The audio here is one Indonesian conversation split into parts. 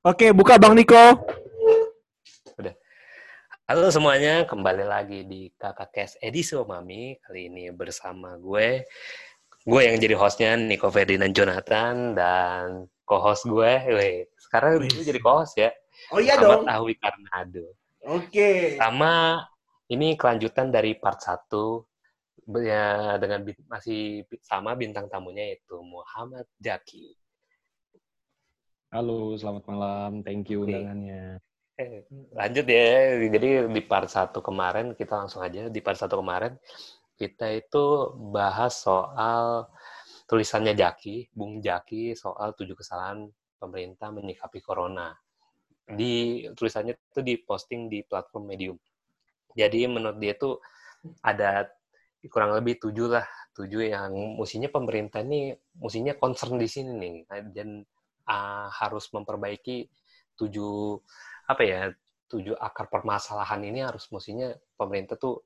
Oke, buka Bang Niko. Halo semuanya, kembali lagi di Kakak Kes edisi Mami. Kali ini bersama gue, gue yang jadi hostnya Niko Ferdinand Jonathan dan co-host gue, weh, sekarang gue jadi co-host ya, Oh iya Ahmad dong. Ahwi Karnado. Oke. Sama ini kelanjutan dari part 1 ya, dengan masih sama bintang tamunya yaitu Muhammad Jaki. Halo, selamat malam. Thank you undangannya. Eh, lanjut ya. Jadi di part 1 kemarin kita langsung aja di part 1 kemarin kita itu bahas soal tulisannya Jaki, Bung Jaki soal tujuh kesalahan pemerintah menyikapi corona. Di tulisannya itu diposting di platform Medium. Jadi menurut dia itu ada kurang lebih tujuh lah, tujuh yang mestinya pemerintah ini mestinya concern di sini nih dan ah, harus memperbaiki tujuh apa ya tujuh akar permasalahan ini harus mestinya pemerintah tuh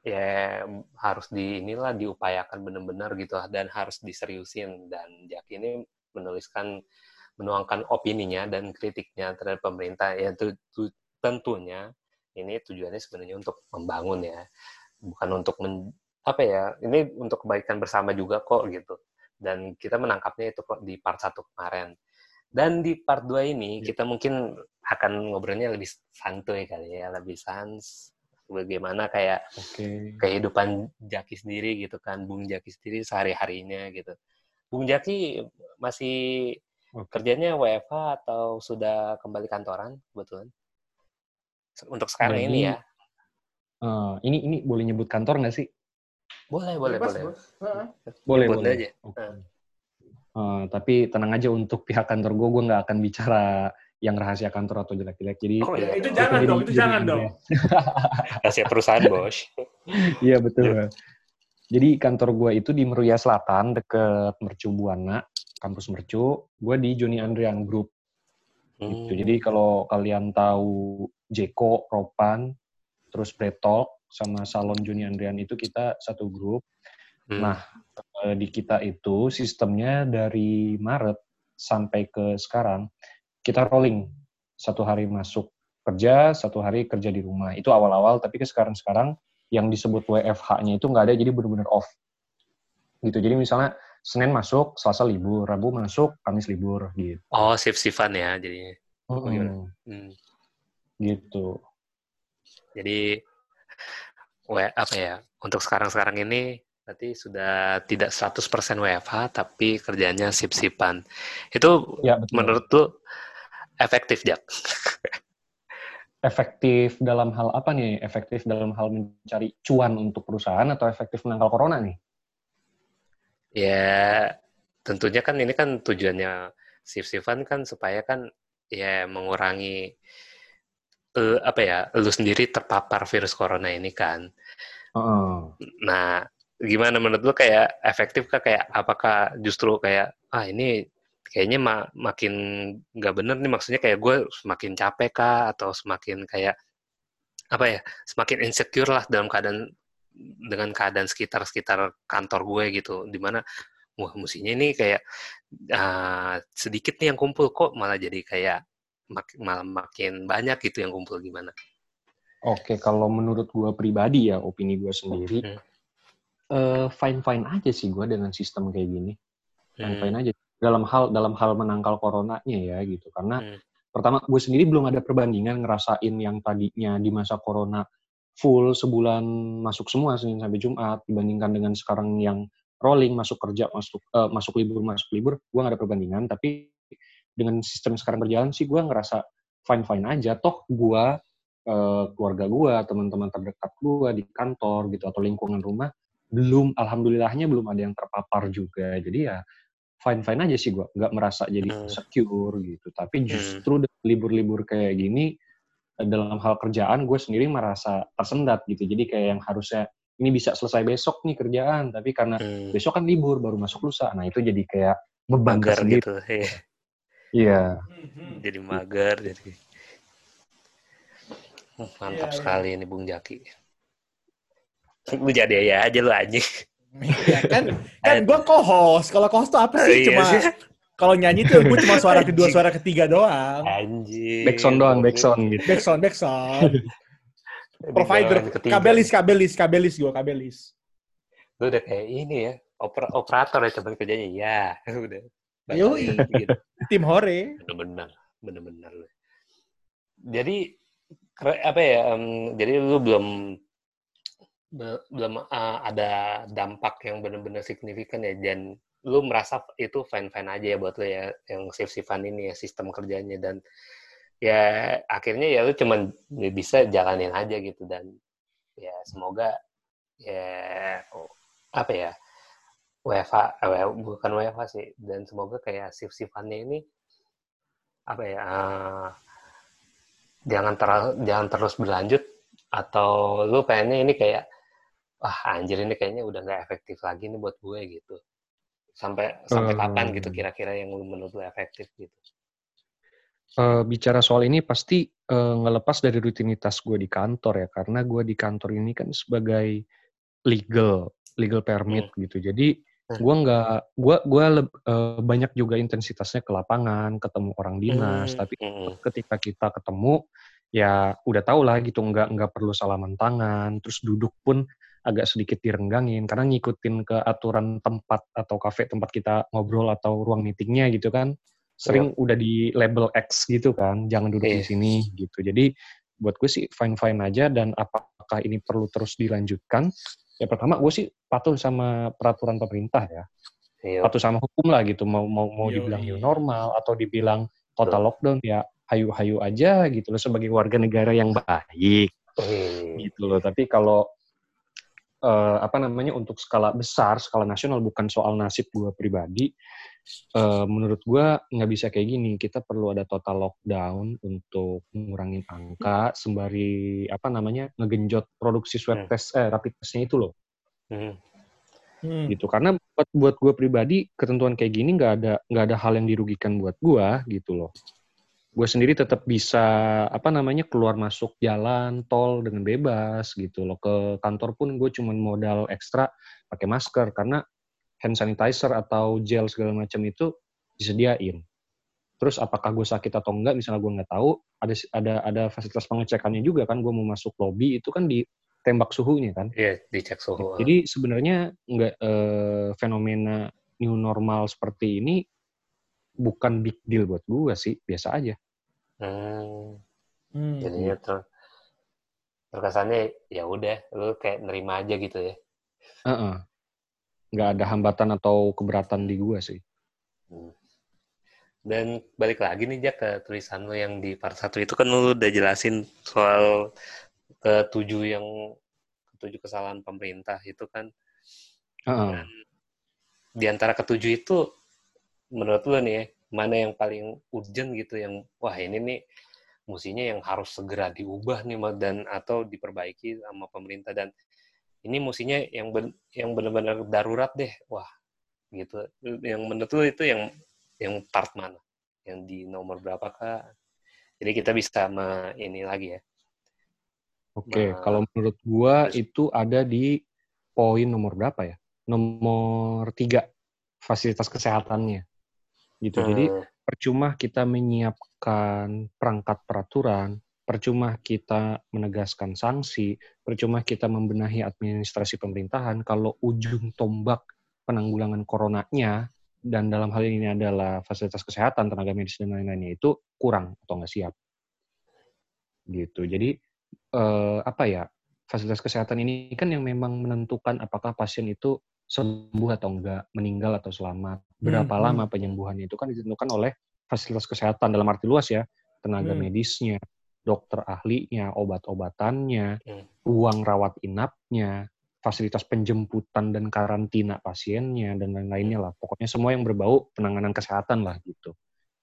ya harus di inilah diupayakan benar-benar gitu dan harus diseriusin. Dan Jack ini menuliskan menuangkan opininya dan kritiknya terhadap pemerintah. Ya tu- tu- tentunya ini tujuannya sebenarnya untuk membangun ya bukan untuk men- apa ya ini untuk kebaikan bersama juga kok gitu dan kita menangkapnya itu kok di part 1 kemarin dan di part 2 ini kita mungkin akan ngobrolnya lebih santuy kali ya, lebih sans bagaimana kayak Oke. kehidupan Jaki sendiri gitu kan, Bung Jaki sendiri sehari-harinya gitu. Bung Jaki masih Oke. kerjanya WFH atau sudah kembali kantoran kebetulan? Untuk sekarang Jadi, ini ya. Eh, ini ini boleh nyebut kantor nggak sih? Boleh, boleh, Bebas, boleh. Boleh, Nyebut boleh. aja. Oke. Nah. Eh, tapi tenang aja untuk pihak kantor gue, gue nggak akan bicara yang rahasia kantor atau jelek-jelek. Jadi Oh Ya, iya, itu jangan jadi- dong, itu jadi jangan dong. rahasia perusahaan, Bos. Iya betul. Jadi kantor gue itu di Meruya Selatan, deket Mercu Buana, kampus Mercu. Gue di Joni Andrian Group. Gitu. Hmm. Jadi kalau kalian tahu Jeko, Ropan, terus Pretalk, sama Salon Joni Andrian itu kita satu grup. Hmm. Nah, eh, di kita itu sistemnya dari Maret sampai ke sekarang kita rolling satu hari masuk kerja, satu hari kerja di rumah. Itu awal-awal, tapi ke sekarang-sekarang yang disebut WFH-nya itu nggak ada, jadi benar-benar off. Gitu. Jadi misalnya Senin masuk, Selasa libur, Rabu masuk, Kamis libur, gitu. Oh, shift-shiftan ya jadinya. Mm-mm. Hmm. Gitu. Jadi apa ya? Untuk sekarang-sekarang ini berarti sudah tidak 100% WFH tapi kerjanya sip-sipan. Itu Ya, betul. menurut lu efektif, Jak? Efektif dalam hal apa nih? Efektif dalam hal mencari cuan untuk perusahaan atau efektif menangkal corona nih? Ya, tentunya kan ini kan tujuannya sip-sipan kan supaya kan ya mengurangi eh, apa ya, lu sendiri terpapar virus corona ini kan. Heeh. Nah, gimana menurut lu kayak efektif kah kayak apakah justru kayak ah ini kayaknya ma- makin nggak bener nih maksudnya kayak gue semakin capek kah atau semakin kayak apa ya semakin insecure lah dalam keadaan dengan keadaan sekitar sekitar kantor gue gitu di mana wah mestinya ini kayak ah, sedikit nih yang kumpul kok malah jadi kayak mak- malah makin banyak gitu yang kumpul gimana Oke, kalau menurut gue pribadi ya, opini gue sendiri, Hmm. fine-fine aja sih gue dengan sistem kayak gini. Hmm. Fine-fine aja. Dalam hal dalam hal menangkal coronanya ya gitu. Karena Hmm. pertama gue sendiri belum ada perbandingan ngerasain yang tadinya di masa corona full sebulan masuk semua Senin sampai Jumat dibandingkan dengan sekarang yang rolling masuk kerja masuk eh, masuk libur masuk libur gue gak ada perbandingan tapi dengan sistem sekarang berjalan sih gue ngerasa fine fine aja. Toh gue eh, keluarga gue teman-teman terdekat gue di kantor gitu atau lingkungan rumah belum alhamdulillahnya belum ada yang terpapar juga. Jadi ya fine fine aja sih gue nggak merasa jadi Hmm. insecure gitu. Tapi justru dengan libur-libur kayak gini eh, dalam hal kerjaan gue sendiri merasa tersendat gitu. Jadi kayak yang harusnya ini bisa selesai besok nih kerjaan tapi karena Hmm. besok kan libur baru masuk lusa. Nah itu jadi kayak beban gitu iya. Iya Mhm. jadi mager jadi Hmm, mantap Iya, iya. sekali ini Bung Jaki lu jadi ya aja lu anjing Ya kan, kan gue co-host. Kalau co-host tuh apa sih? Iya Cuma. Kalau nyanyi tuh gue cuma suara kedua, Anjing. suara ketiga doang. Anjing. Backsound doang, backsound gitu. Backsound, backsound. Provider, kabelis, kabelis, kabelis gue, kabelis. Lu udah kayak ini ya, oper operator ya cuman kerjanya. Ya, udah. Yoi. Gitu. Tim Hore. Bener-bener, bener-bener. Jadi apa ya? em, jadi lu belum be- belum uh, ada dampak yang benar-benar signifikan ya dan lu merasa itu fine-fine aja ya buat lu ya yang shift-shiftan ini ya sistem kerjanya dan ya akhirnya ya lu cuman bisa jalanin aja gitu dan ya semoga ya oh, apa ya WFH eh, bukan WFH sih. Dan semoga kayak shift-shiftannya ini apa ya eh, jangan ter- jangan terus berlanjut. Atau lu pengennya ini kayak wah anjir ini kayaknya udah nggak efektif lagi nih buat gue gitu. Sampai sampai kapan gitu Hmm. kira-kira yang lu menurut lu efektif gitu? Eh, bicara soal ini pasti eh, ngelepas dari rutinitas gue di kantor ya. Karena gue di kantor ini kan sebagai legal legal permit gitu. Jadi Hmm. Gue nggak gue gue banyak juga intensitasnya ke lapangan ketemu orang dinas. Hmm, tapi mm-mm. ketika kita ketemu ya udah tau lah gitu nggak nggak perlu salaman tangan. Terus duduk pun agak sedikit direnggangin. Karena ngikutin ke aturan tempat atau kafe tempat kita ngobrol atau ruang meetingnya gitu kan sering udah di label X gitu kan jangan duduk di Iya. sini gitu. Jadi buat gue sih fine fine aja dan apakah ini perlu terus dilanjutkan ya pertama gue sih patuh sama peraturan pemerintah ya. Iya. patuh sama hukum lah gitu. Mau mau mau Yoi. dibilang new normal atau dibilang total lockdown ya hayu-hayu aja gitu loh sebagai warga negara yang baik. Gitu loh. Tapi kalau eh, apa namanya untuk skala besar skala nasional bukan soal nasib gue pribadi eh, menurut gue nggak bisa kayak gini kita perlu ada total lockdown untuk ngurangin angka sembari apa namanya ngegenjot produksi swab Hmm. test eh rapid testnya itu loh Hmm. Hmm. gitu karena buat buat gue pribadi ketentuan kayak gini nggak ada nggak ada hal yang dirugikan buat gue gitu loh gue sendiri tetap bisa apa namanya keluar masuk jalan tol dengan bebas gitu loh. Ke kantor pun gue cuman modal ekstra pakai masker karena hand sanitizer atau gel segala macam itu disediain. Terus apakah gue sakit atau enggak misalnya gue nggak tahu ada ada ada fasilitas pengecekannya juga kan gue mau masuk lobby itu kan ditembak suhunya kan. Iya, dicek suhu. jadi sebenarnya nggak eh, fenomena new normal seperti ini bukan big deal buat gue sih, biasa aja. Hmm. Hmm. Jadinya ter terkesannya ya udah lu kayak nerima aja gitu ya. Heeh. Nggak ada hambatan atau keberatan di gue sih. Hmm. Dan balik lagi nih Jack ke tulisan lo yang di part 1 itu kan lu udah jelasin soal ketujuh yang ketujuh kesalahan pemerintah itu kan Heeh. di antara ketujuh itu menurut lu nih ya, mana yang paling urgent gitu yang wah ini nih musinya yang harus segera diubah nih dan atau diperbaiki sama pemerintah. Dan ini musinya yang ben, yang benar-benar darurat deh wah gitu. Yang menurut lu itu yang yang part mana? Yang di nomor berapa kak? Jadi kita bisa me, ini lagi ya. Oke, Nah, kalau menurut gue terus- itu ada di poin nomor berapa ya? Nomor tiga, fasilitas kesehatannya. Gitu. Jadi Hmm, percuma kita menyiapkan perangkat peraturan, percuma kita menegaskan sanksi, percuma kita membenahi administrasi pemerintahan kalau ujung tombak penanggulangan coronanya dan dalam hal ini adalah fasilitas kesehatan, tenaga medis dan lain-lainnya itu kurang atau nggak siap. Gitu. Jadi eh, apa ya? Fasilitas kesehatan ini kan yang memang menentukan apakah pasien itu sembuh atau enggak, meninggal atau selamat. Berapa Hmm, lama hmm. penyembuhannya itu kan ditentukan oleh fasilitas kesehatan dalam arti luas ya, tenaga Hmm. medisnya, dokter ahlinya, obat-obatannya, Hmm. ruang rawat inapnya, fasilitas penjemputan dan karantina pasiennya dan lain-lainnya lah. Pokoknya semua yang berbau penanganan kesehatan lah gitu.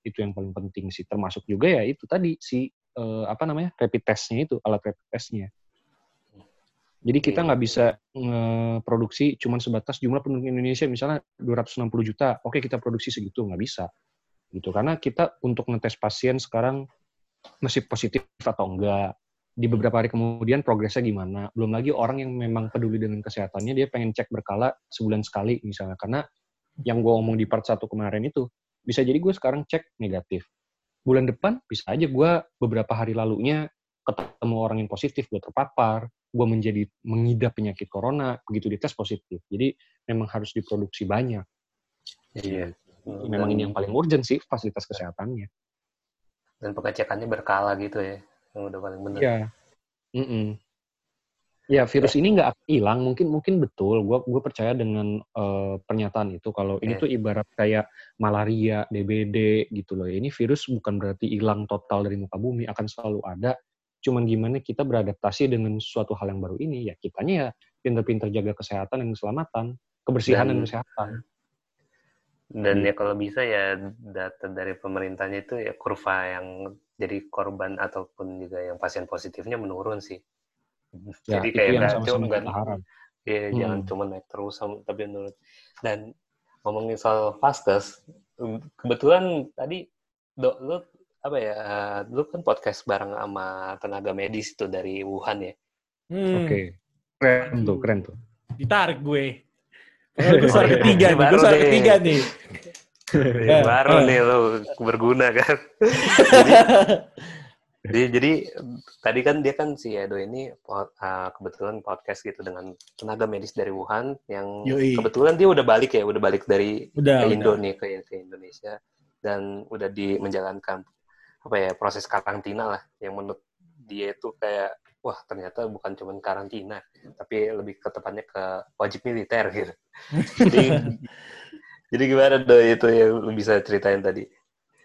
Itu yang paling penting sih. Termasuk juga ya itu tadi si eh, apa namanya rapid testnya itu alat rapid testnya. Jadi kita nggak bisa produksi cuma sebatas jumlah penduduk Indonesia misalnya 260 juta, oke kita produksi segitu nggak bisa, gitu karena kita untuk ngetes pasien sekarang masih positif atau enggak, di beberapa hari kemudian progresnya gimana, belum lagi orang yang memang peduli dengan kesehatannya dia pengen cek berkala sebulan sekali misalnya, karena yang gue ngomong di part satu kemarin itu bisa jadi gue sekarang cek negatif. Bulan depan bisa aja gue beberapa hari lalunya ketemu orang yang positif, gue terpapar, gue menjadi mengidap penyakit corona, begitu dites positif. Jadi memang harus diproduksi banyak. Iya. Memang ini yang paling urgent sih fasilitas kesehatannya. dan pengecekannya berkala gitu ya yang udah paling benar Iya. Mm-mm. Ya virus ini nggak akan hilang. Mungkin mungkin betul. Gue gue percaya dengan eh, pernyataan itu kalau ini Iya. tuh ibarat kayak malaria, DBD gitu loh. Ini virus bukan berarti hilang total dari muka bumi. Akan selalu ada. Cuman gimana kita beradaptasi dengan suatu hal yang baru ini. Ya kitanya ya pinter-pinter jaga kesehatan dan keselamatan, kebersihan dan, Dan- kesehatan. dan ya kalau bisa ya data dari pemerintahnya itu ya kurva yang jadi korban ataupun juga yang pasien positifnya menurun sih Ya jadi kayak ya Hmm. jangan cuma naik terus tapi menurun dan ngomongin soal vaskes kebetulan tadi dok lu apa ya eh, lu kan podcast bareng sama tenaga medis itu dari Wuhan ya Hmm, Oke. Keren tuh, keren tuh. Ditarik gue. Gue suara iya. ketiga nih. Gue Baru suara ketiga nih. Ya, Eh, baru nih lu berguna kan jadi, jadi tadi kan dia kan si Edo ini uh, kebetulan podcast gitu dengan tenaga medis dari Wuhan yang Yoi. kebetulan dia udah balik ya udah balik dari Udah, ke udah. Indo nih ke, ke Indonesia dan udah di menjalankan apa ya proses karantina lah yang menurut dia itu kayak wah ternyata bukan cuma karantina tapi lebih ke tepatnya ke wajib militer gitu jadi jadi gimana do itu yang lu bisa ceritain tadi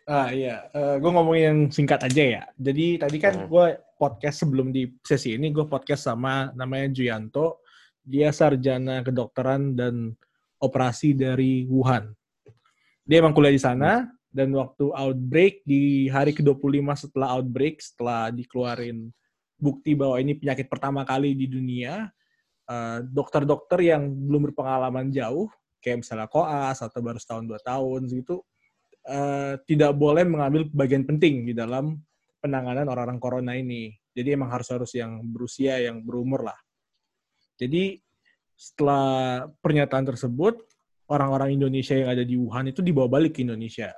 Ah iya, gue ngomongin yang singkat aja ya. Jadi tadi kan Hmm. gue podcast sebelum di sesi ini gue podcast sama namanya Juyanto. Dia sarjana kedokteran dan operasi dari Wuhan. Dia emang kuliah di sana dan waktu outbreak di hari ke-25 setelah outbreak, setelah dikeluarin bukti bahwa ini penyakit pertama kali di dunia, eh, dokter-dokter yang belum berpengalaman jauh, kayak misalnya koas atau baru setahun dua tahun gitu, eh, tidak boleh mengambil bagian penting di dalam penanganan orang-orang corona ini. Jadi emang harus harus yang berusia, yang berumur lah. Jadi setelah pernyataan tersebut, orang-orang Indonesia yang ada di Wuhan itu dibawa balik ke Indonesia.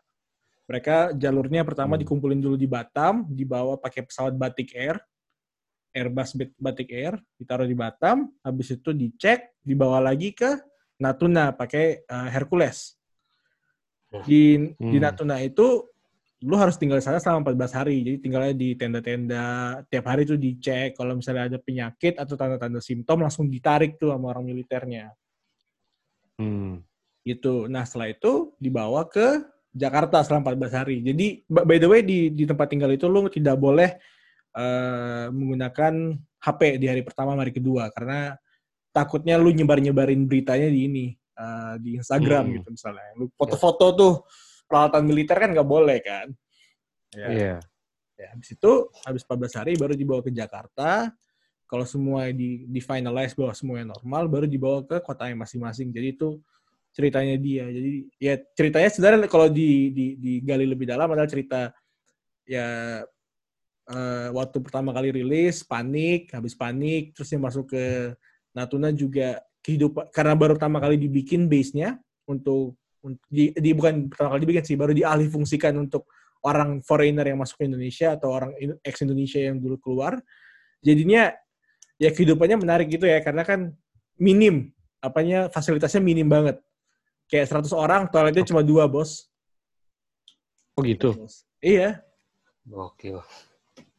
Mereka jalurnya pertama Hmm. dikumpulin dulu di Batam, dibawa pakai pesawat Batik Air, Airbus Bat- Batik Air, ditaruh di Batam, habis itu dicek, dibawa lagi ke Natuna pakai eh, Hercules. Di, di Hmm. Natuna itu lu harus tinggal di sana selama 14 hari. Jadi tinggalnya di tenda-tenda, tiap hari tuh dicek kalau misalnya ada penyakit atau tanda-tanda simptom langsung ditarik tuh sama orang militernya. Hmm. Gitu. Nah, setelah itu dibawa ke Jakarta selama 14 hari. Jadi by the way di di tempat tinggal itu lu tidak boleh eh, menggunakan HP di hari pertama, hari kedua karena takutnya lu nyebar-nyebarin beritanya di ini eh, di Instagram Hmm. gitu misalnya. Lu foto-foto tuh peralatan militer kan nggak boleh kan. Ya. Iya. Ya, habis itu habis 14 hari baru dibawa ke Jakarta. Kalau semua di di finalize bahwa semuanya normal, baru dibawa ke kotanya masing-masing. Jadi itu ceritanya dia. Jadi ya ceritanya sebenarnya kalau di, di digali lebih dalam adalah cerita ya eh, waktu pertama kali rilis panik, habis panik terus dia masuk ke Natuna juga kehidupan karena baru pertama kali dibikin base-nya untuk, untuk di, di- bukan pertama kali dibikin sih, baru dialih fungsikan untuk orang foreigner yang masuk ke Indonesia atau orang ex Indonesia yang dulu keluar. Jadinya ya kehidupannya menarik gitu ya karena kan minim apanya fasilitasnya minim banget. Kayak 100 orang toiletnya cuma dua, Bos. Oh gitu. Iya, Gokil.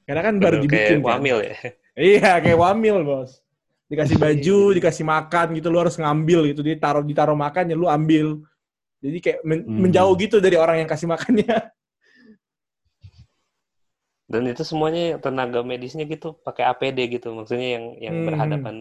karena kan baru Bener dibikin kayak kan. wamil ya. Iya, kayak wamil, Bos. Dikasih baju, dikasih makan gitu, lu harus ngambil gitu. Dia taruh ditaruh makan ya lu ambil. Jadi kayak men- Hmm. menjauh gitu dari orang yang kasih makannya. Dan itu semuanya tenaga medisnya gitu pakai APD gitu. Maksudnya yang yang Hmm. berhadapan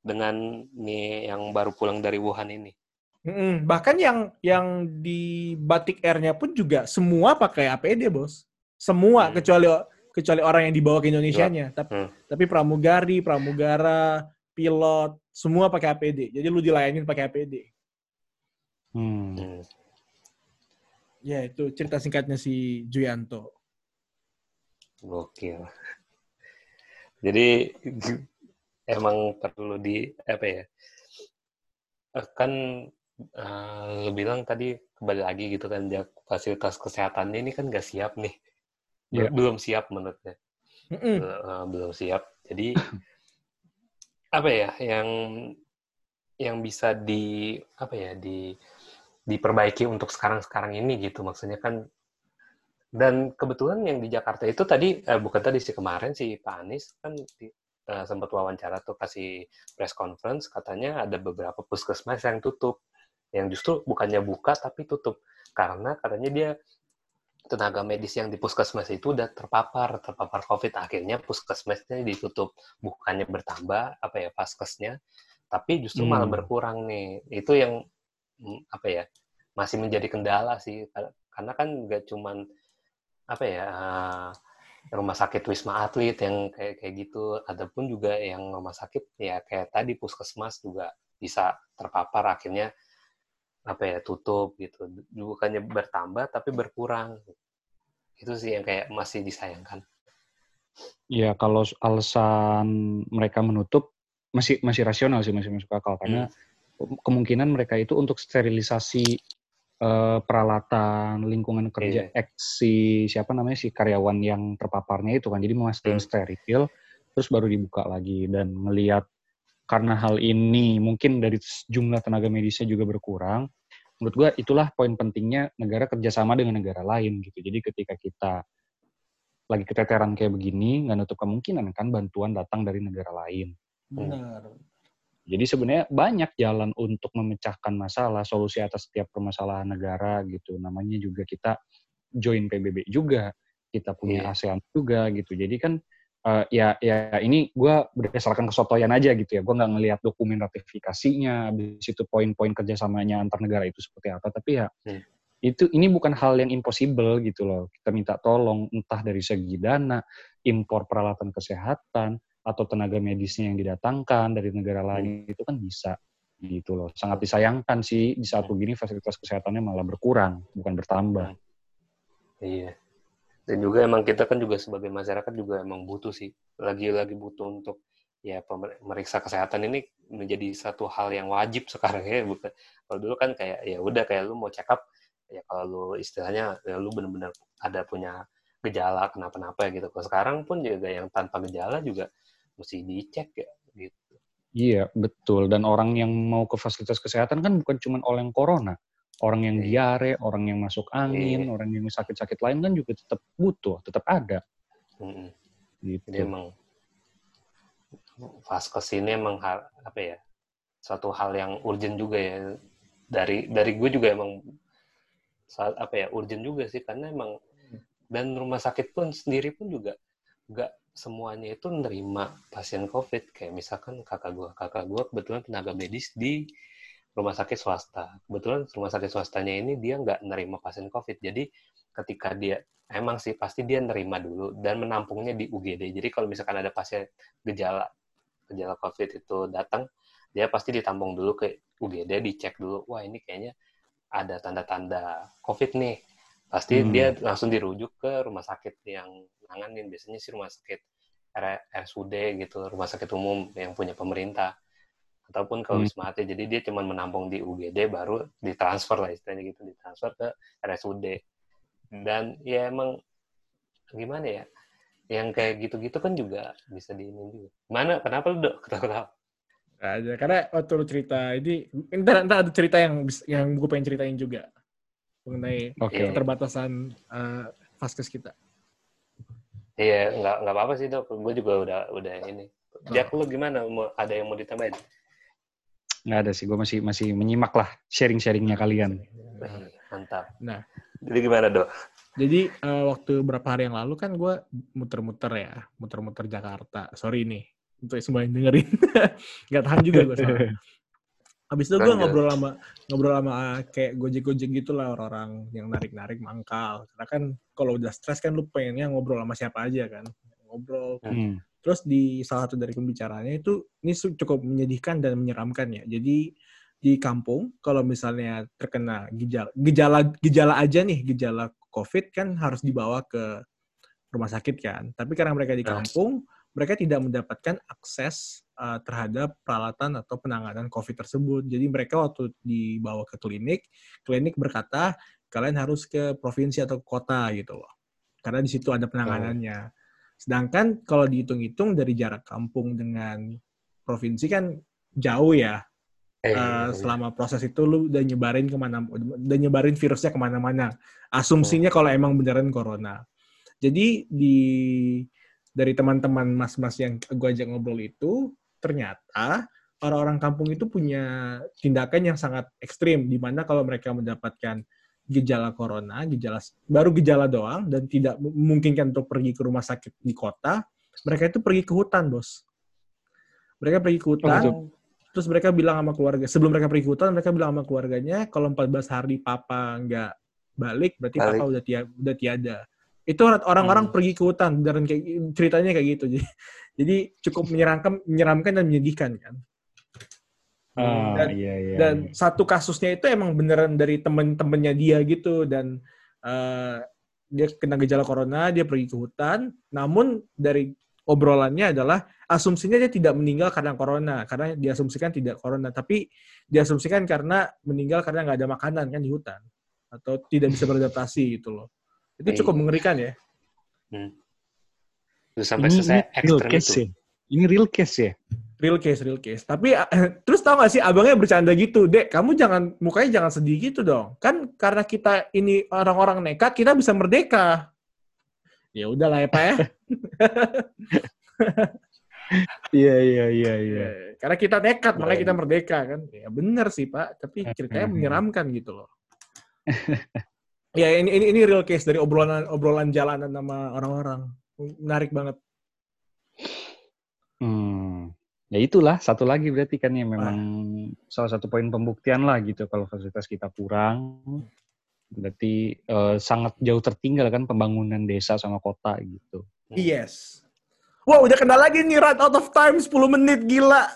dengan nih yang baru pulang dari Wuhan ini. Mm-mm. Bahkan yang yang di batik airnya pun juga semua pakai APD, Bos. Semua Hmm. kecuali kecuali orang yang dibawa ke Indonesianya. Tapi Hmm. tapi pramugari, pramugara, pilot, semua pakai APD. Jadi lu dilayanin pakai APD. Hmm. Hmm. Ya, itu cerita singkatnya si Juyanto. Gokil. Jadi emang perlu di apa ya? eh, Kan lu bilang tadi kembali lagi gitu kan dia fasilitas kesehatannya ini kan nggak siap nih. Iya. belum siap menurutnya. Mm-mm. Eh, belum siap. Jadi apa ya yang yang bisa di apa ya di diperbaiki untuk sekarang-sekarang ini gitu maksudnya kan. Dan kebetulan yang di Jakarta itu tadi eh, bukan tadi sih kemarin si Pak Anies kan di- eh, sempat wawancara tuh kasih press conference katanya ada beberapa puskesmas yang tutup yang justru bukannya buka tapi tutup. Karena katanya dia tenaga medis yang di puskesmas itu udah terpapar terpapar covid. Akhirnya puskesmasnya ditutup. Bukannya bertambah apa ya paskesnya tapi justru malah Hmm. berkurang nih. Itu yang mm, apa ya masih menjadi kendala sih. Kar- karena kan nggak cuman apa ya eh, rumah sakit wisma atlet yang kayak kayak gitu. Ataupun juga yang rumah sakit ya kayak tadi puskesmas juga bisa terpapar. Akhirnya apa ya tutup gitu. Bukannya bertambah tapi berkurang. Itu sih yang kayak masih disayangkan. Ya kalau alasan mereka menutup masih masih rasional sih masih masuk akal. Karena kemungkinan mereka itu untuk sterilisasi eh, peralatan lingkungan kerja si siapa namanya si karyawan yang terpaparnya itu kan. Jadi memastikan Hmm. steril terus baru dibuka lagi. Dan melihat karena hal ini mungkin dari jumlah tenaga medisnya juga berkurang menurut gua itulah poin pentingnya negara kerjasama dengan negara lain gitu jadi ketika kita lagi keteteran kayak begini nggak nutup kemungkinan kan bantuan datang dari negara lain Benar. jadi sebenarnya banyak jalan untuk memecahkan masalah, solusi atas setiap permasalahan negara gitu. Namanya juga kita join PBB juga, kita punya Iya. ASEAN juga gitu. Jadi kan eh, ya ya ini gue berdasarkan kesotoyan aja gitu ya. Gue nggak ngelihat dokumen ratifikasinya, habis itu poin-poin kerjasamanya antar negara itu seperti apa. Tapi ya Hmm. itu ini bukan hal yang impossible gitu loh. Kita minta tolong entah dari segi dana, impor peralatan kesehatan, atau tenaga medisnya yang didatangkan dari negara lain itu kan bisa gitu loh. Sangat disayangkan sih di saat begini fasilitas kesehatannya malah berkurang bukan bertambah. Iya. Dan juga emang kita kan juga sebagai masyarakat juga emang butuh sih. Lagi-lagi butuh untuk ya pemer- meriksa kesehatan ini menjadi satu hal yang wajib sekarang ya. Bukan kalau dulu kan kayak ya udah kayak lu mau check up ya kalau lu istilahnya ya lu benar-benar ada punya gejala kenapa-napa gitu. Kalau sekarang pun juga yang tanpa gejala juga mesti dicek ya gitu. Iya, betul. Dan orang yang mau ke fasilitas kesehatan kan bukan cuma yang corona. Orang yang Iya. diare, orang yang masuk angin, Iya. orang yang sakit-sakit lain kan juga tetap butuh, tetap ada. Mm-mm. Gitu. Jadi emang vaskes ini emang hal, apa ya suatu hal yang urgent juga ya dari dari gue juga emang saat apa ya urgent juga sih karena emang dan rumah sakit pun sendiri pun juga nggak semuanya itu nerima pasien covid kayak misalkan kakak gue kakak gue kebetulan tenaga medis di rumah sakit swasta. Kebetulan rumah sakit swastanya ini dia nggak nerima pasien covid. Jadi ketika dia emang sih pasti dia nerima dulu dan menampungnya di UGD jadi kalau misalkan ada pasien gejala gejala covid itu datang dia pasti ditampung dulu ke UGD dicek dulu wah ini kayaknya ada tanda-tanda covid nih. Pasti Hmm. dia langsung dirujuk ke rumah sakit yang nanganin. Biasanya sih rumah sakit RSUD gitu rumah sakit umum yang punya pemerintah ataupun ke Hmm. Wisma Atlet jadi dia cuma menampung di UGD baru ditransfer lah istilahnya gitu ditransfer ke RSUD dan ya emang gimana ya yang kayak gitu-gitu kan juga bisa diinin juga mana kenapa lu dok Nggak aja. Karena waktu lu cerita ini, ntar, ntar ada cerita yang yang gue pengen ceritain juga mengenai Oke. Iya. keterbatasan vaskes kita. Iya, nggak nggak apa-apa sih dok. Gue juga udah udah ini. Jack lu gimana? Ada yang mau ditambahin? Nggak ada sih, gue masih masih menyimak lah sharing-sharingnya kalian. Mantap. Nah. jadi gimana dok? Jadi eh, waktu beberapa hari yang lalu kan gue muter-muter ya, muter-muter Jakarta. Sorry nih untuk semua yang dengerin. Nggak tahan juga gue. Habis itu gue ngobrol sama ngobrol sama ah, kayak gojek-gojek gitu lah orang-orang yang narik-narik mangkal. Karena kan kalau udah stres kan lu pengennya ngobrol sama siapa aja kan. Ngobrol. Hmm. Terus di salah satu dari pembicaranya itu ini cukup menyedihkan dan menyeramkan ya. Jadi di kampung kalau misalnya terkena gejala gejala gejala aja nih gejala COVID kan harus dibawa ke rumah sakit kan. Tapi karena mereka di kampung, mereka tidak mendapatkan akses uh, terhadap peralatan atau penanganan COVID tersebut. Jadi mereka waktu dibawa ke klinik, klinik berkata kalian harus ke provinsi atau kota gitu loh. Karena di situ ada penanganannya. Sedangkan kalau dihitung-hitung dari jarak kampung dengan provinsi kan jauh ya. Eh, Uh, selama proses itu lu udah nyebarin ke mana, udah nyebarin virusnya ke mana-mana. Asumsinya kalau emang beneran corona. Jadi di dari teman-teman mas-mas yang gue ajak ngobrol itu ternyata orang-orang kampung itu punya tindakan yang sangat ekstrim di mana kalau mereka mendapatkan gejala corona, gejala baru gejala doang dan tidak memungkinkan untuk pergi ke rumah sakit di kota, mereka itu pergi ke hutan, Bos. Mereka pergi ke hutan, Oh, terus mereka bilang sama keluarga, sebelum mereka pergi ke hutan, mereka bilang sama keluarganya, kalau 14 hari papa nggak balik, berarti Balik. papa udah tiada, udah tiada. Itu orang-orang Hmm. pergi ke hutan, dan kayak ceritanya kayak gitu. Jadi, jadi cukup menyeramkan, menyeramkan dan menyedihkan kan. Ah, Dan- iya, iya. Dan iya. satu kasusnya itu emang beneran dari temen-temennya dia gitu dan eh, dia kena gejala corona, dia pergi ke hutan. Namun dari obrolannya adalah asumsinya dia tidak meninggal karena corona, karena diasumsikan tidak corona, tapi diasumsikan karena meninggal karena nggak ada makanan kan di hutan atau tidak bisa beradaptasi gitu loh. Itu cukup Iya. mengerikan ya. Terus sampai ini, selesai ini real case itu. ya. Ini real case ya. Real case, real case. Tapi terus tau gak sih abangnya bercanda gitu, Dek, kamu jangan mukanya jangan sedih gitu dong. Kan karena kita ini orang-orang nekat, kita bisa merdeka. Ya udahlah ya Pak ya. Iya, iya, iya, iya. Karena kita nekat, makanya kita merdeka kan. Ya benar sih Pak, tapi ceritanya menyeramkan gitu loh. ya ini, ini ini real case dari obrolan obrolan jalanan sama orang-orang. Menarik banget. Hmm. Ya itulah satu lagi berarti kan yang memang salah satu poin pembuktian lah gitu kalau fasilitas kita kurang berarti eh, sangat jauh tertinggal kan pembangunan desa sama kota gitu. Yes. Wah, udah kenal lagi nih run out of time 10 menit gila.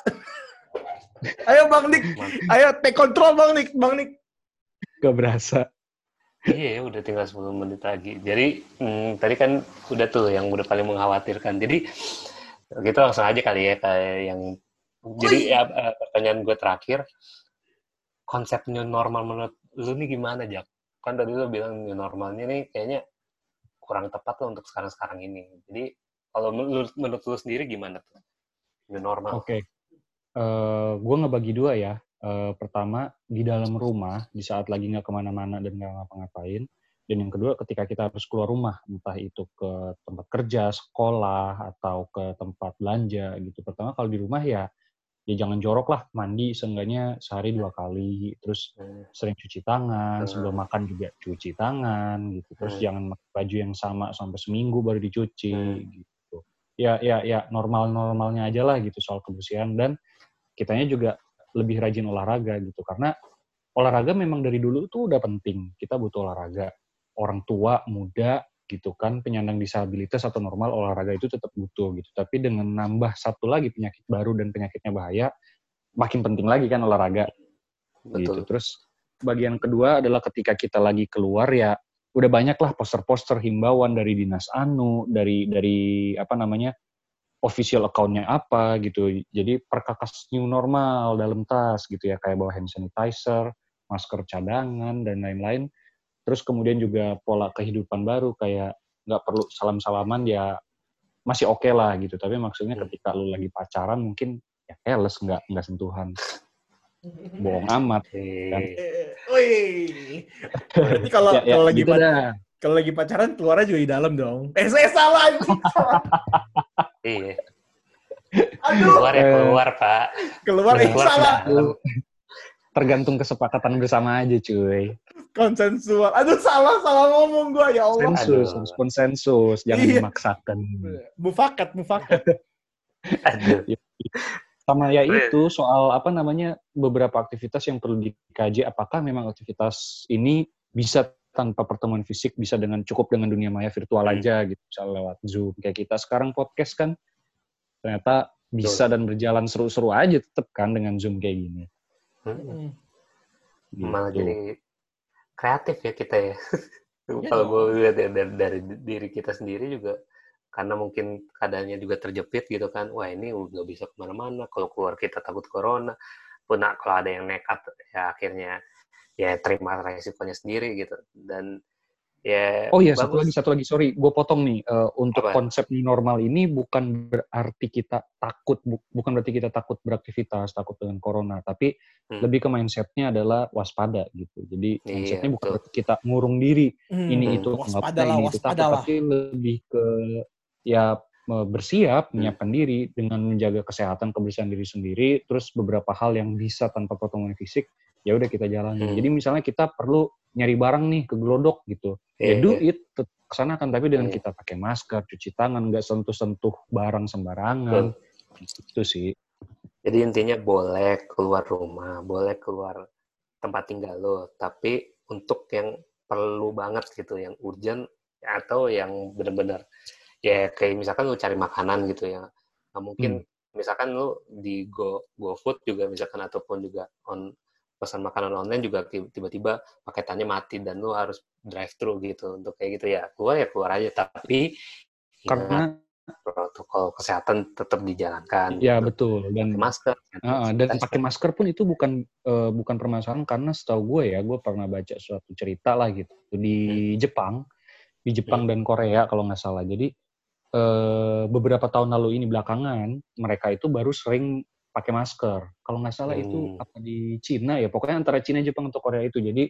ayo Bang Nik, ayo take control Bang Nik, Bang Nik. Gak berasa. Iya, udah tinggal 10 menit lagi. Jadi, hmm, tadi kan udah tuh yang udah paling mengkhawatirkan. Jadi, kita langsung aja kali ya kayak yang jadi ya, eh, pertanyaan gue terakhir konsep new normal menurut lu nih gimana Jak? Kan tadi lu bilang new normalnya nih kayaknya kurang tepat tuh untuk sekarang-sekarang ini. Jadi kalau menurut, menurut lu sendiri gimana tuh new normal? Oke. Eh gue ngebagi dua ya. Eh, pertama di dalam rumah di saat lagi nggak ke mana-mana dan nggak ngapa-ngapain. Dan yang kedua ketika kita harus keluar rumah, entah itu ke tempat kerja, sekolah, atau ke tempat belanja gitu. Pertama kalau di rumah ya, ya jangan jorok lah, mandi seenggaknya sehari dua kali, terus sering cuci tangan, sebelum makan juga cuci tangan gitu. Terus Hmm. jangan pakai baju yang sama sampai seminggu baru dicuci Hmm. gitu. Ya ya ya normal-normalnya aja lah gitu soal kebersihan dan kitanya juga lebih rajin olahraga gitu karena olahraga memang dari dulu tuh udah penting. Kita butuh olahraga. Orang tua, muda gitu kan penyandang disabilitas atau normal olahraga itu tetap butuh gitu. Tapi dengan nambah satu lagi penyakit baru dan penyakitnya bahaya, makin penting lagi kan olahraga gitu. Betul. Terus bagian kedua adalah ketika kita lagi keluar ya udah banyak lah poster-poster himbauan dari dinas anu, dari dari apa namanya official account-nya apa gitu. Jadi perkakas new normal dalam tas gitu ya kayak bawa hand sanitizer, masker cadangan dan lain-lain. Terus kemudian juga pola kehidupan baru kayak nggak perlu salam-salaman ya masih oke lah gitu. Tapi maksudnya Hmm. ketika lu lagi pacaran mungkin ya keles nggak nggak sentuhan. Bohong amat. Wih. Berarti kalau Ya, ya, kalau lagi gitu kalau lagi pacaran keluarnya juga di dalam dong. Eh, saya salah. iya. Aduh, Keluar ya Eh. keluar, Pak. keluar eh Keluar salah. Tergantung kesepakatan bersama aja cuy. Konsensual. Aduh, salah salah ngomong gua ya Allah. Konsensus, Aduh. harus konsensus, jangan Iya. memaksakan. Mufakat, mufakat. Aduh. Sama ya itu soal apa namanya beberapa aktivitas yang perlu dikaji apakah memang aktivitas ini bisa tanpa pertemuan fisik bisa dengan cukup dengan dunia maya virtual Hmm. aja gitu misalnya lewat Zoom kayak kita sekarang podcast kan ternyata bisa dan berjalan seru-seru aja tetap kan dengan Zoom kayak gini. Hmm. Gitu. Malah jadi kreatif ya kita ya. Iya Kalau gue lihat ya dari, dari diri kita sendiri juga karena mungkin keadaannya juga terjepit gitu kan wah ini udah bisa ke mana-mana kalau keluar kita takut corona pun kalau ada yang nekat ya akhirnya ya terima resikonya sendiri gitu dan ya oh iya satu lagi satu lagi sorry gue potong nih uh, untuk Apa? konsep new normal ini bukan berarti kita takut bu, bukan berarti kita takut beraktivitas takut dengan corona tapi hmm. lebih ke mindsetnya adalah waspada gitu jadi iya, mindsetnya bukan berarti kita ngurung diri hmm. ini itu waspada lah, ini itu takut tapi lebih ke ya bersiap, hmm. menyiapkan diri dengan menjaga kesehatan kebersihan diri sendiri, terus beberapa hal yang bisa tanpa pertemuan fisik, ya udah kita jalani. Hmm. Jadi misalnya kita perlu nyari barang nih ke Glodok gitu, yeah, ya do yeah. it, ke sana kan tapi dengan yeah. kita pakai masker, cuci tangan, nggak sentuh-sentuh barang sembarangan, Betul. itu sih. Jadi intinya boleh keluar rumah, boleh keluar tempat tinggal lo, tapi untuk yang perlu banget gitu, yang urgent atau yang benar-benar ya kayak misalkan lu cari makanan gitu ya nggak mungkin hmm. misalkan lu di Go GoFood juga misalkan ataupun juga on pesan makanan online juga tiba-tiba paketannya mati dan lu harus drive thru gitu untuk kayak gitu ya keluar ya keluar aja tapi ya karena ya, protokol kesehatan tetap dijalankan. Ya gitu. betul dan masker. Uh, dan pakai masker pun itu bukan uh, bukan permasalahan karena setahu gue ya gue pernah baca suatu cerita lah gitu di hmm. Jepang di Jepang hmm. dan Korea kalau nggak salah. Jadi Eh, beberapa tahun lalu ini belakangan mereka itu baru sering pakai masker. Kalau nggak salah hmm. itu apa di Cina ya, pokoknya antara Cina, Jepang atau Korea itu. Jadi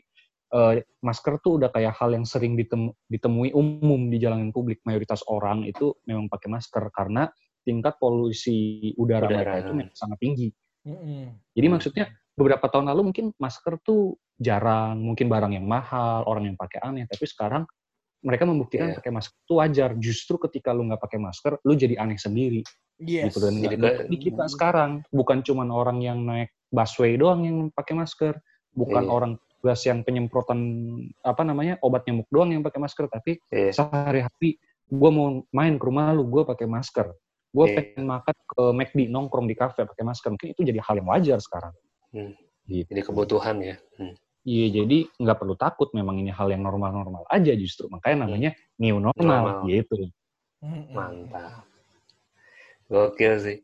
uh, masker tuh udah kayak hal yang sering ditemu, ditemui umum di jalanan publik. Mayoritas orang itu memang pakai masker karena tingkat polusi udara, udara. mereka itu memang sangat tinggi. Hmm. Jadi maksudnya beberapa tahun lalu mungkin masker tuh jarang, mungkin barang yang mahal, orang yang pakai aneh. Tapi sekarang mereka membuktikan yeah. pakai masker itu wajar. Justru ketika lu nggak pakai masker, lu jadi aneh sendiri. Yes. Gitu dan jadi di kita sekarang bukan cuma orang yang naik busway doang yang pakai masker, bukan yeah. orang tugas yang penyemprotan apa namanya obat nyamuk doang yang pakai masker, tapi yeah. sehari-hari gue mau main ke rumah lu, gue pakai masker. Gue yeah. pengen makan ke McD nongkrong di kafe pakai masker, mungkin itu jadi hal yang wajar sekarang. Hmm. Gitu. Jadi kebutuhan ya. Hmm. Iya, jadi nggak perlu takut. Memang ini hal yang normal-normal aja justru. Makanya namanya new normal, normal. gitu. Mantap. Gokil sih.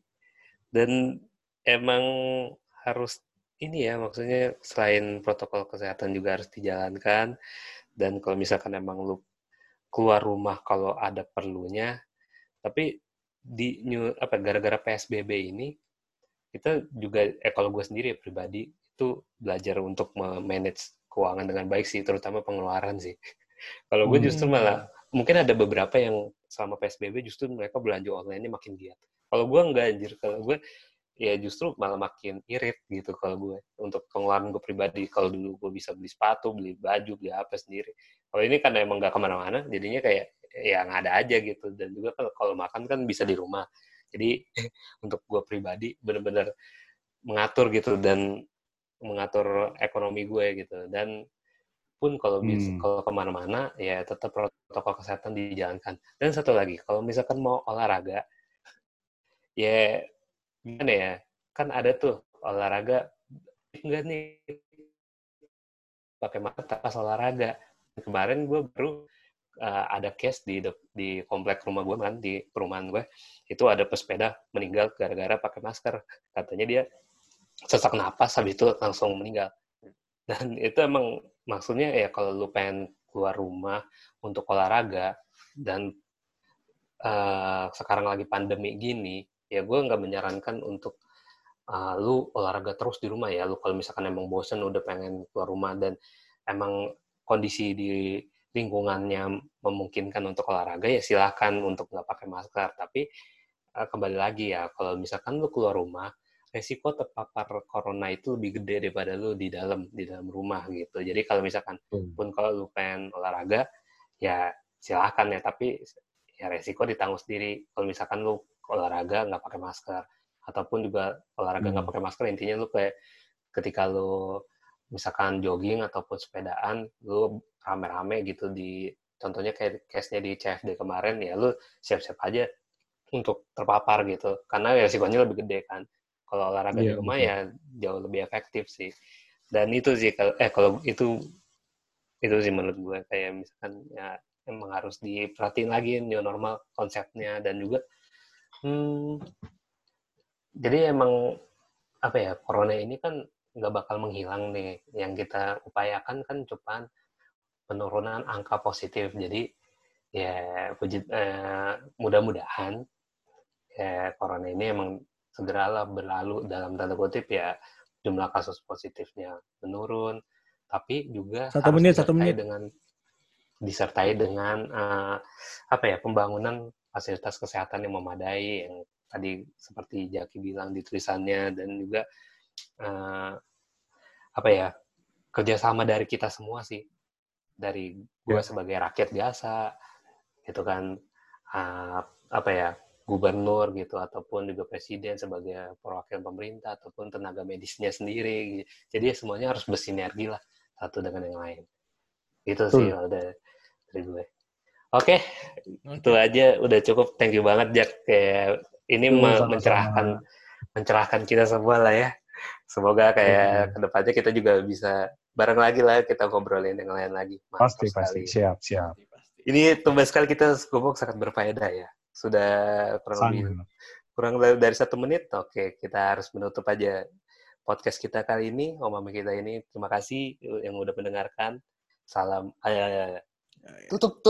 Dan emang harus ini ya, maksudnya selain protokol kesehatan juga harus dijalankan. Dan kalau misalkan emang lu keluar rumah kalau ada perlunya, tapi di new apa gara-gara PSBB ini kita juga eh kalau gue sendiri ya pribadi itu belajar untuk manage keuangan dengan baik sih, terutama pengeluaran sih. Kalau gue justru hmm. malah mungkin ada beberapa yang selama PSBB justru mereka belanja online-nya makin giat. Kalau gue enggak anjir, kalau gue ya justru malah makin irit gitu kalau gue untuk pengeluaran gue pribadi. Kalau dulu gue bisa beli sepatu, beli baju, beli apa sendiri. Kalau ini kan emang nggak ke mana-mana, jadinya kayak ya nggak ada aja gitu. Dan juga kalau makan kan bisa di rumah. Jadi untuk gue pribadi bener-bener mengatur gitu dan mengatur ekonomi gue gitu dan pun kalau bisa hmm. kalau ke mana-mana ya tetap protokol kesehatan dijalankan. Dan satu lagi kalau misalkan mau olahraga ya gimana ya kan ada tuh olahraga enggak nih. Pakai mata pas olahraga. Kemarin gue baru uh, ada case di di komplek rumah gue kan di perumahan gue itu ada pesepeda meninggal gara-gara pakai masker. Katanya dia sesak napas habis itu langsung meninggal. Dan itu emang maksudnya ya kalau lu pengen keluar rumah untuk olahraga dan uh, sekarang lagi pandemi gini ya gue nggak menyarankan untuk uh, lu olahraga terus di rumah ya. Lu kalau misalkan emang bosen udah pengen keluar rumah dan emang kondisi di lingkungannya memungkinkan untuk olahraga ya silahkan untuk nggak pakai masker. Tapi uh, kembali lagi ya kalau misalkan lu keluar rumah resiko terpapar corona itu lebih gede daripada lu di dalam di dalam rumah gitu. Jadi kalau misalkan hmm. pun kalau lu pengen olahraga ya silahkan ya tapi ya resiko ditanggung sendiri. Kalau misalkan lu olahraga nggak pakai masker ataupun juga olahraga nggak hmm. pakai masker intinya lu kayak ketika lu misalkan jogging ataupun sepedaan lu rame-rame gitu di contohnya kayak case-nya di CFD kemarin ya lu siap-siap aja untuk terpapar gitu karena resikonya lebih gede kan kalau olahraga yeah, di rumah betul. ya jauh lebih efektif sih. Dan itu sih kalau eh kalau itu itu sih menurut gue kayak misalkan ya emang harus diperhatiin lagi new normal konsepnya dan juga hmm, jadi emang apa ya corona ini kan nggak bakal menghilang nih yang kita upayakan kan cuma penurunan angka positif jadi ya puji eh, mudah-mudahan ya corona ini emang segeralah berlalu dalam tanda kutip ya jumlah kasus positifnya menurun. Tapi juga satu harus menit satu disertai menit. dengan disertai dengan uh, apa ya pembangunan fasilitas kesehatan yang memadai yang tadi seperti Jaki bilang di tulisannya dan juga uh, apa ya kerjasama dari kita semua sih. Dari gue Ya. sebagai rakyat biasa gitu kan. Uh, apa ya gubernur gitu ataupun juga presiden sebagai perwakilan pemerintah ataupun tenaga medisnya sendiri gitu. jadi semuanya harus bersinergi lah satu dengan yang lain itu sih Betul. udah dari gue oke itu aja udah cukup thank you banget Jack kayak ini Betul, me- sama-sama. mencerahkan mencerahkan kita semua lah ya semoga kayak Betul. ke depannya kita juga bisa bareng lagi lah kita ngobrolin yang lain lagi Mantap Pasti, pasti. sekali. Siap, siap. ini tumbuh sekali kita ngomong sangat berfaedah ya sudah kurang lebih kurang dari satu menit oke kita harus menutup aja podcast kita kali ini omami kita ini. Terima kasih yang udah mendengarkan. Salam eh, tutup tutup